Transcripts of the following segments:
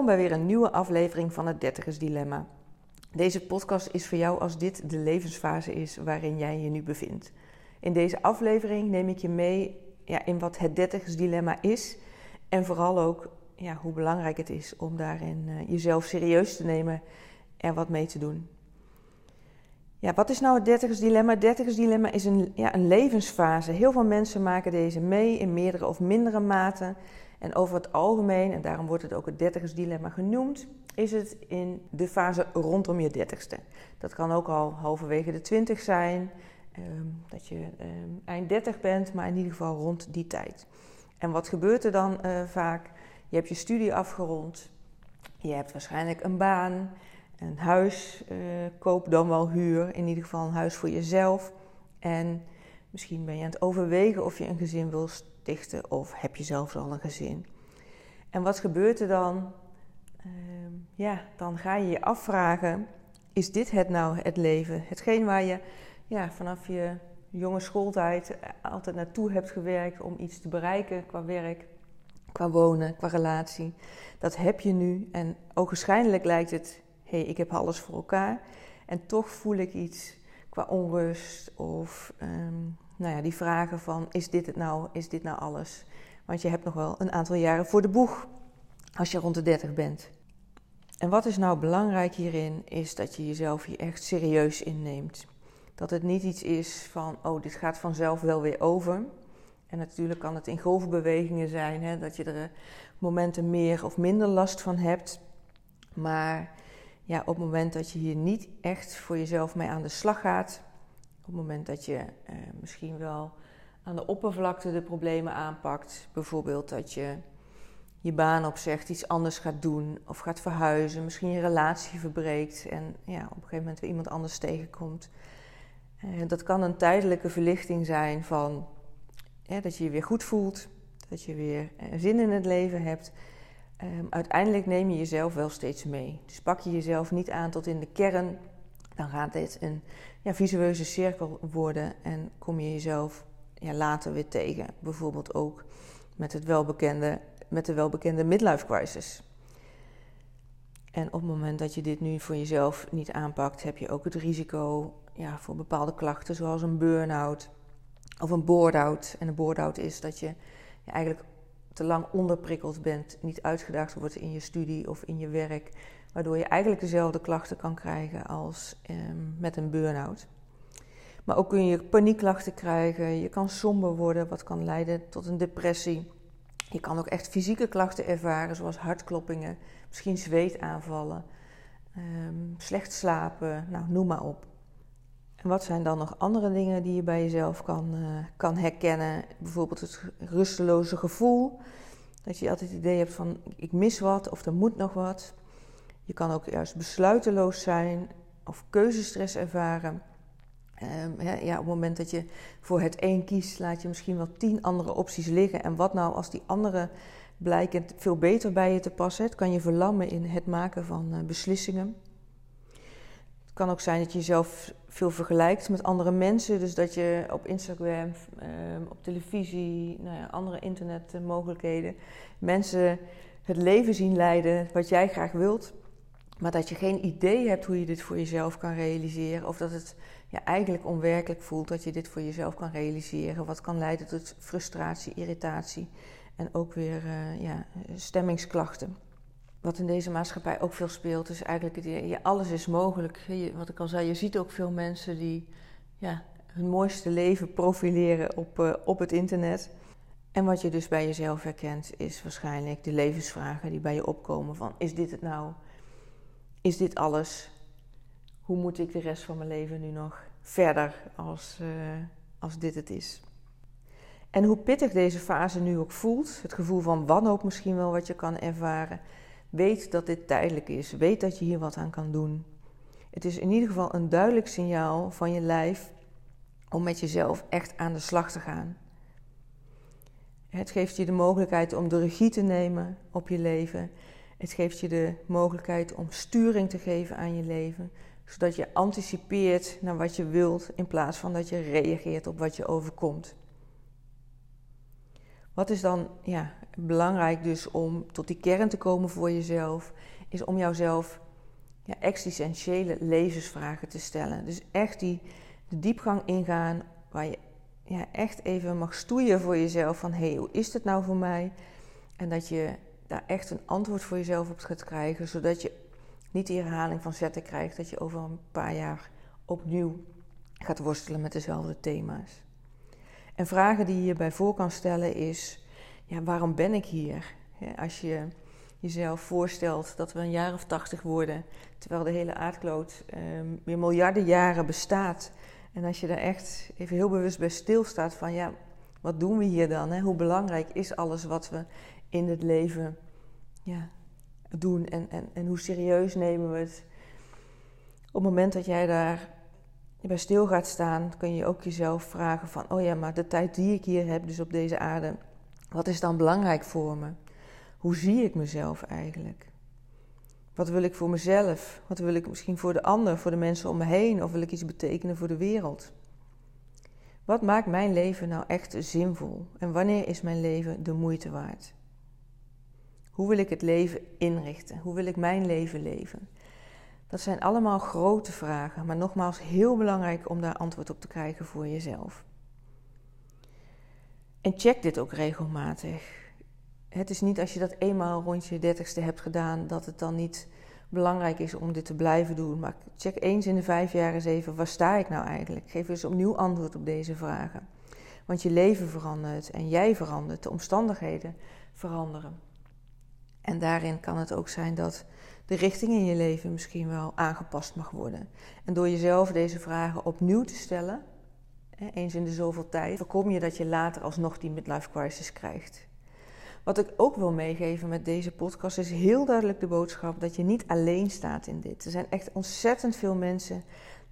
Welkom bij weer een nieuwe aflevering van het Dertigers Dilemma. Deze podcast is voor jou als dit de levensfase is waarin jij je nu bevindt. In deze aflevering neem ik je mee ja, in wat het Dertigers Dilemma is en vooral ook ja, hoe belangrijk het is om daarin uh, jezelf serieus te nemen en wat mee te doen. Ja, wat is nou het dertigers dilemma? Het dertigers dilemma is een, ja, een levensfase. Heel veel mensen maken deze mee in meerdere of mindere maten. En over het algemeen, en daarom wordt het ook het dertigers dilemma genoemd, is het in de fase rondom je dertigste. Dat kan ook al halverwege de twintig zijn, ehm, dat je ehm, eind dertig bent, maar in ieder geval rond die tijd. En wat gebeurt er dan uh, vaak? Je hebt je studie afgerond, je hebt waarschijnlijk een baan, een huis, uh, koop dan wel huur, in ieder geval een huis voor jezelf. En misschien ben je aan het overwegen of je een gezin wil stichten of heb je zelfs al een gezin. En wat gebeurt er dan? Uh, ja, dan ga je je afvragen, is dit het nou, het leven? Hetgeen waar je ja, vanaf je jonge schooltijd altijd naartoe hebt gewerkt om iets te bereiken qua werk, qua wonen, qua relatie. Dat heb je nu en ogenschijnlijk lijkt het hey, ik heb alles voor elkaar. En toch voel ik iets qua onrust of ehm, nou ja, die vragen van is dit het nou, is dit nou alles? Want je hebt nog wel een aantal jaren voor de boeg als je rond de 30 bent. En wat is nou belangrijk hierin, is dat je jezelf hier echt serieus inneemt. Dat het niet iets is van, oh, dit gaat vanzelf wel weer over. En natuurlijk kan het in golfbewegingen zijn, hè, dat je er momenten meer of minder last van hebt. Maar ja, op het moment dat je hier niet echt voor jezelf mee aan de slag gaat, het moment dat je eh, misschien wel aan de oppervlakte de problemen aanpakt, bijvoorbeeld dat je je baan opzegt, iets anders gaat doen of gaat verhuizen, misschien je relatie verbreekt en ja, op een gegeven moment weer iemand anders tegenkomt. Uh, dat kan een tijdelijke verlichting zijn van dat je je weer goed voelt, dat je weer uh, zin in het leven hebt. Um, uiteindelijk neem je jezelf wel steeds mee. Dus pak je jezelf niet aan tot in de kern, dan gaat dit een ja, visueuze cirkel worden en kom je jezelf ja, later weer tegen. Bijvoorbeeld ook met, het welbekende, met de welbekende midlife crisis. En op het moment dat je dit nu voor jezelf niet aanpakt, heb je ook het risico ja, voor bepaalde klachten, zoals een burn-out of een board-out. En een board-out is dat je ja, eigenlijk te lang onderprikkeld bent, niet uitgedaagd wordt in je studie of in je werk, waardoor je eigenlijk dezelfde klachten kan krijgen als ehm, met een burn-out. Maar ook kun je paniekklachten krijgen, je kan somber worden, wat kan leiden tot een depressie. Je kan ook echt fysieke klachten ervaren, zoals hartkloppingen, misschien zweetaanvallen, um, slecht slapen, nou, noem maar op. En wat zijn dan nog andere dingen die je bij jezelf kan, uh, kan herkennen? Bijvoorbeeld het rusteloze gevoel. Dat je altijd het idee hebt van ik mis wat of er moet nog wat. Je kan ook juist besluiteloos zijn of keuzestress ervaren. Um, ja, op het moment dat je voor het een kiest, laat je misschien wel tien andere opties liggen. En wat nou als die andere blijken veel beter bij je te passen? Het kan je verlammen in het maken van uh, beslissingen. Het kan ook zijn dat je jezelf veel vergelijkt met andere mensen. Dus dat je op Instagram, ehm, op televisie, nou ja, andere internetmogelijkheden mensen het leven zien leiden wat jij graag wilt. Maar dat je geen idee hebt hoe je dit voor jezelf kan realiseren. Of dat het ja, eigenlijk onwerkelijk voelt dat je dit voor jezelf kan realiseren. Wat kan leiden tot frustratie, irritatie en ook weer uh, ja, stemmingsklachten wat in deze maatschappij ook veel speelt, is eigenlijk alles is mogelijk. wat ik al zei, je ziet ook veel mensen die ja, hun mooiste leven profileren op, uh, op het internet. En wat je dus bij jezelf herkent, is waarschijnlijk de levensvragen die bij je opkomen van, is dit het nou? Is dit alles? Hoe moet ik de rest van mijn leven nu nog verder als, uh, als dit het is? En hoe pittig deze fase nu ook voelt, het gevoel van wanhoop misschien wel wat je kan ervaren, Weet dat dit tijdelijk is. Weet dat je hier wat aan kan doen. Het is in ieder geval een duidelijk signaal van je lijf om met jezelf echt aan de slag te gaan. Het geeft je de mogelijkheid om de regie te nemen op je leven. Het geeft je de mogelijkheid om sturing te geven aan je leven, zodat je anticipeert naar wat je wilt in plaats van dat je reageert op wat je overkomt. Wat is dan ja, belangrijk dus om tot die kern te komen voor jezelf, is om jouzelf ja, existentiële levensvragen te stellen. Dus echt die de diepgang ingaan waar je ja, echt even mag stoeien voor jezelf van hé, hey, hoe is het nou voor mij? En dat je daar echt een antwoord voor jezelf op gaat krijgen, zodat je niet die herhaling van zetten krijgt dat je over een paar jaar opnieuw gaat worstelen met dezelfde thema's. En vragen die je bij voor kan stellen is, ja, waarom ben ik hier? Als je jezelf voorstelt dat we een jaar of tachtig worden, terwijl de hele aardkloot um, weer miljarden jaren bestaat. En als je daar echt even heel bewust bij stilstaat van, ja, wat doen we hier dan? Hè? Hoe belangrijk is alles wat we in het leven ja, doen en, en, en hoe serieus nemen we het? Op het moment dat jij daar bij stil gaat staan, kun je ook jezelf vragen van, oh ja, maar de tijd die ik hier heb, dus op deze aarde, wat is dan belangrijk voor me? Hoe zie ik mezelf eigenlijk? Wat wil ik voor mezelf? Wat wil ik misschien voor de ander, voor de mensen om me heen? Of wil ik iets betekenen voor de wereld? Wat maakt mijn leven nou echt zinvol? En wanneer is mijn leven de moeite waard? Hoe wil ik het leven inrichten? Hoe wil ik mijn leven leven? Dat zijn allemaal grote vragen, maar nogmaals heel belangrijk om daar antwoord op te krijgen voor jezelf. En check dit ook regelmatig. Het is niet als je dat eenmaal rond je dertigste hebt gedaan, dat het dan niet belangrijk is om dit te blijven doen. Maar check eens in de vijf jaar eens even, waar sta ik nou eigenlijk? Geef eens opnieuw antwoord op deze vragen. Want je leven verandert en jij verandert, de omstandigheden veranderen. En daarin kan het ook zijn dat de richting in je leven misschien wel aangepast mag worden. En door jezelf deze vragen opnieuw te stellen, eens in de zoveel tijd, voorkom je dat je later alsnog die midlife crisis krijgt. Wat ik ook wil meegeven met deze podcast is heel duidelijk de boodschap dat je niet alleen staat in dit. Er zijn echt ontzettend veel mensen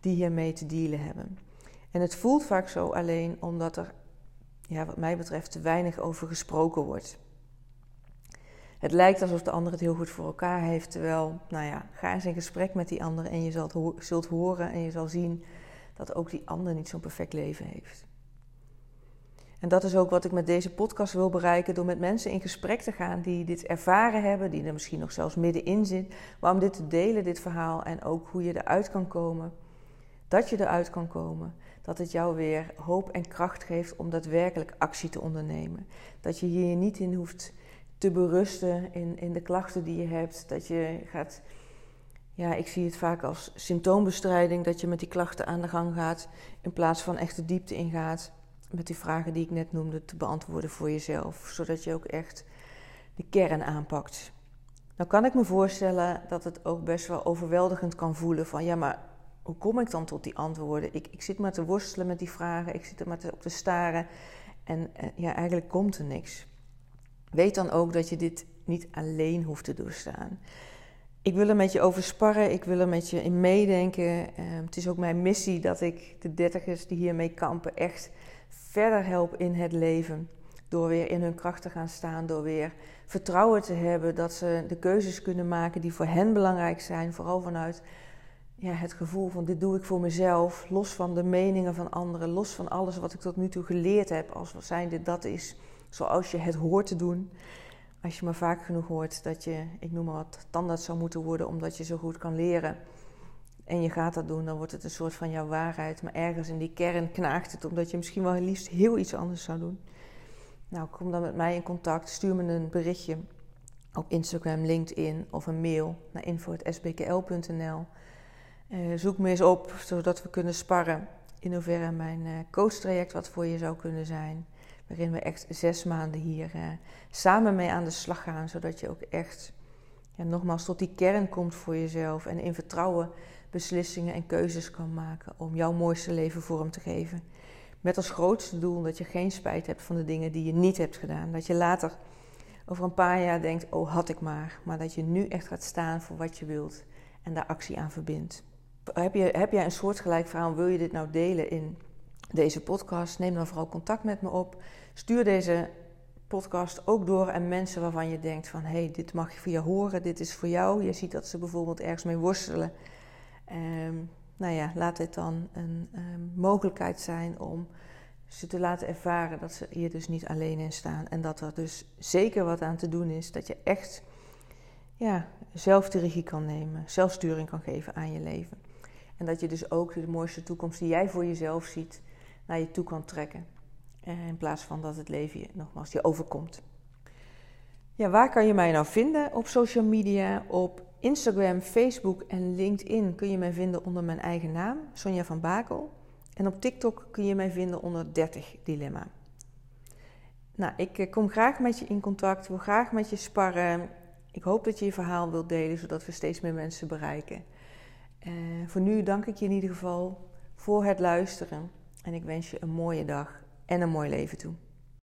die hiermee te dealen hebben. En het voelt vaak zo alleen omdat er, ja, wat mij betreft, te weinig over gesproken wordt. Het lijkt alsof de ander het heel goed voor elkaar heeft, terwijl, nou ja, ga eens in gesprek met die ander en je zult, zult horen en je zal zien dat ook die ander niet zo'n perfect leven heeft. En dat is ook wat ik met deze podcast wil bereiken, door met mensen in gesprek te gaan die dit ervaren hebben, die er misschien nog zelfs middenin zit, maar om dit te delen, dit verhaal, en ook hoe je eruit kan komen. Dat je eruit kan komen, dat het jou weer hoop en kracht geeft om daadwerkelijk actie te ondernemen. Dat je hier niet in hoeft te berusten in, in de klachten die je hebt, dat je gaat ja, ik zie het vaak als symptoombestrijding, dat je met die klachten aan de gang gaat in plaats van echt de diepte ingaat met die vragen die ik net noemde te beantwoorden voor jezelf, zodat je ook echt de kern aanpakt. Dan kan ik me voorstellen dat het ook best wel overweldigend kan voelen van ja, maar hoe kom ik dan tot die antwoorden? Ik, ik zit maar te worstelen met die vragen, ik zit er maar op te staren en eh, ja, eigenlijk komt er niks. Weet dan ook dat je dit niet alleen hoeft te doorstaan. Ik wil er met je over sparren, ik wil er met je in meedenken. Ehm, het is ook mijn missie dat ik de dertigers die hiermee kampen echt verder help in het leven. Door weer in hun kracht te gaan staan, door weer vertrouwen te hebben dat ze de keuzes kunnen maken die voor hen belangrijk zijn. Vooral vanuit ja, het gevoel van dit doe ik voor mezelf, los van de meningen van anderen, los van alles wat ik tot nu toe geleerd heb. Als zijnde dat is zoals je het hoort te doen. Als je maar vaak genoeg hoort dat je, ik noem maar wat, tandarts zou moeten worden omdat je zo goed kan leren en je gaat dat doen, dan wordt het een soort van jouw waarheid. Maar ergens in die kern knaagt het, omdat je misschien wel liefst heel iets anders zou doen. Nou, kom dan met mij in contact. Stuur me een berichtje op Instagram, LinkedIn of een mail naar info.sbkl.nl. Eh, zoek me eens op, zodat we kunnen sparren in hoeverre mijn uh, coachtraject wat voor je zou kunnen zijn. Waarin we echt zes maanden hier uh, samen mee aan de slag gaan, zodat je ook echt ja, nogmaals tot die kern komt voor jezelf en in vertrouwen beslissingen en keuzes kan maken om jouw mooiste leven vorm te geven. Met als grootste doel dat je geen spijt hebt van de dingen die je niet hebt gedaan. Dat je later over een paar jaar denkt, oh had ik maar. Maar dat je nu echt gaat staan voor wat je wilt en daar actie aan verbindt. Heb, je, heb jij een soortgelijk verhaal, wil je dit nou delen in deze podcast? Neem dan vooral contact met me op. Stuur deze podcast ook door aan mensen waarvan je denkt van... hé, hey, dit mag je via horen, dit is voor jou. Je ziet dat ze bijvoorbeeld ergens mee worstelen Um, nou ja, laat dit dan een um, mogelijkheid zijn om ze te laten ervaren dat ze hier dus niet alleen in staan. En dat er dus zeker wat aan te doen is. Dat je echt ja, zelf de regie kan nemen, zelfsturing kan geven aan je leven. En dat je dus ook de mooiste toekomst die jij voor jezelf ziet, naar je toe kan trekken. In plaats van dat het leven je, nogmaals je overkomt. Ja, waar kan je mij nou vinden op social media? Op Instagram, Facebook en LinkedIn kun je mij vinden onder mijn eigen naam, Sonja van Bakel. En op TikTok kun je mij vinden onder 30 Dilemma. Nou, ik eh, kom graag met je in contact, wil graag met je sparren. Ik hoop dat je je verhaal wilt delen, zodat we steeds meer mensen bereiken. Uh, voor nu dank ik je in ieder geval voor het luisteren. En ik wens je een mooie dag en een mooi leven toe.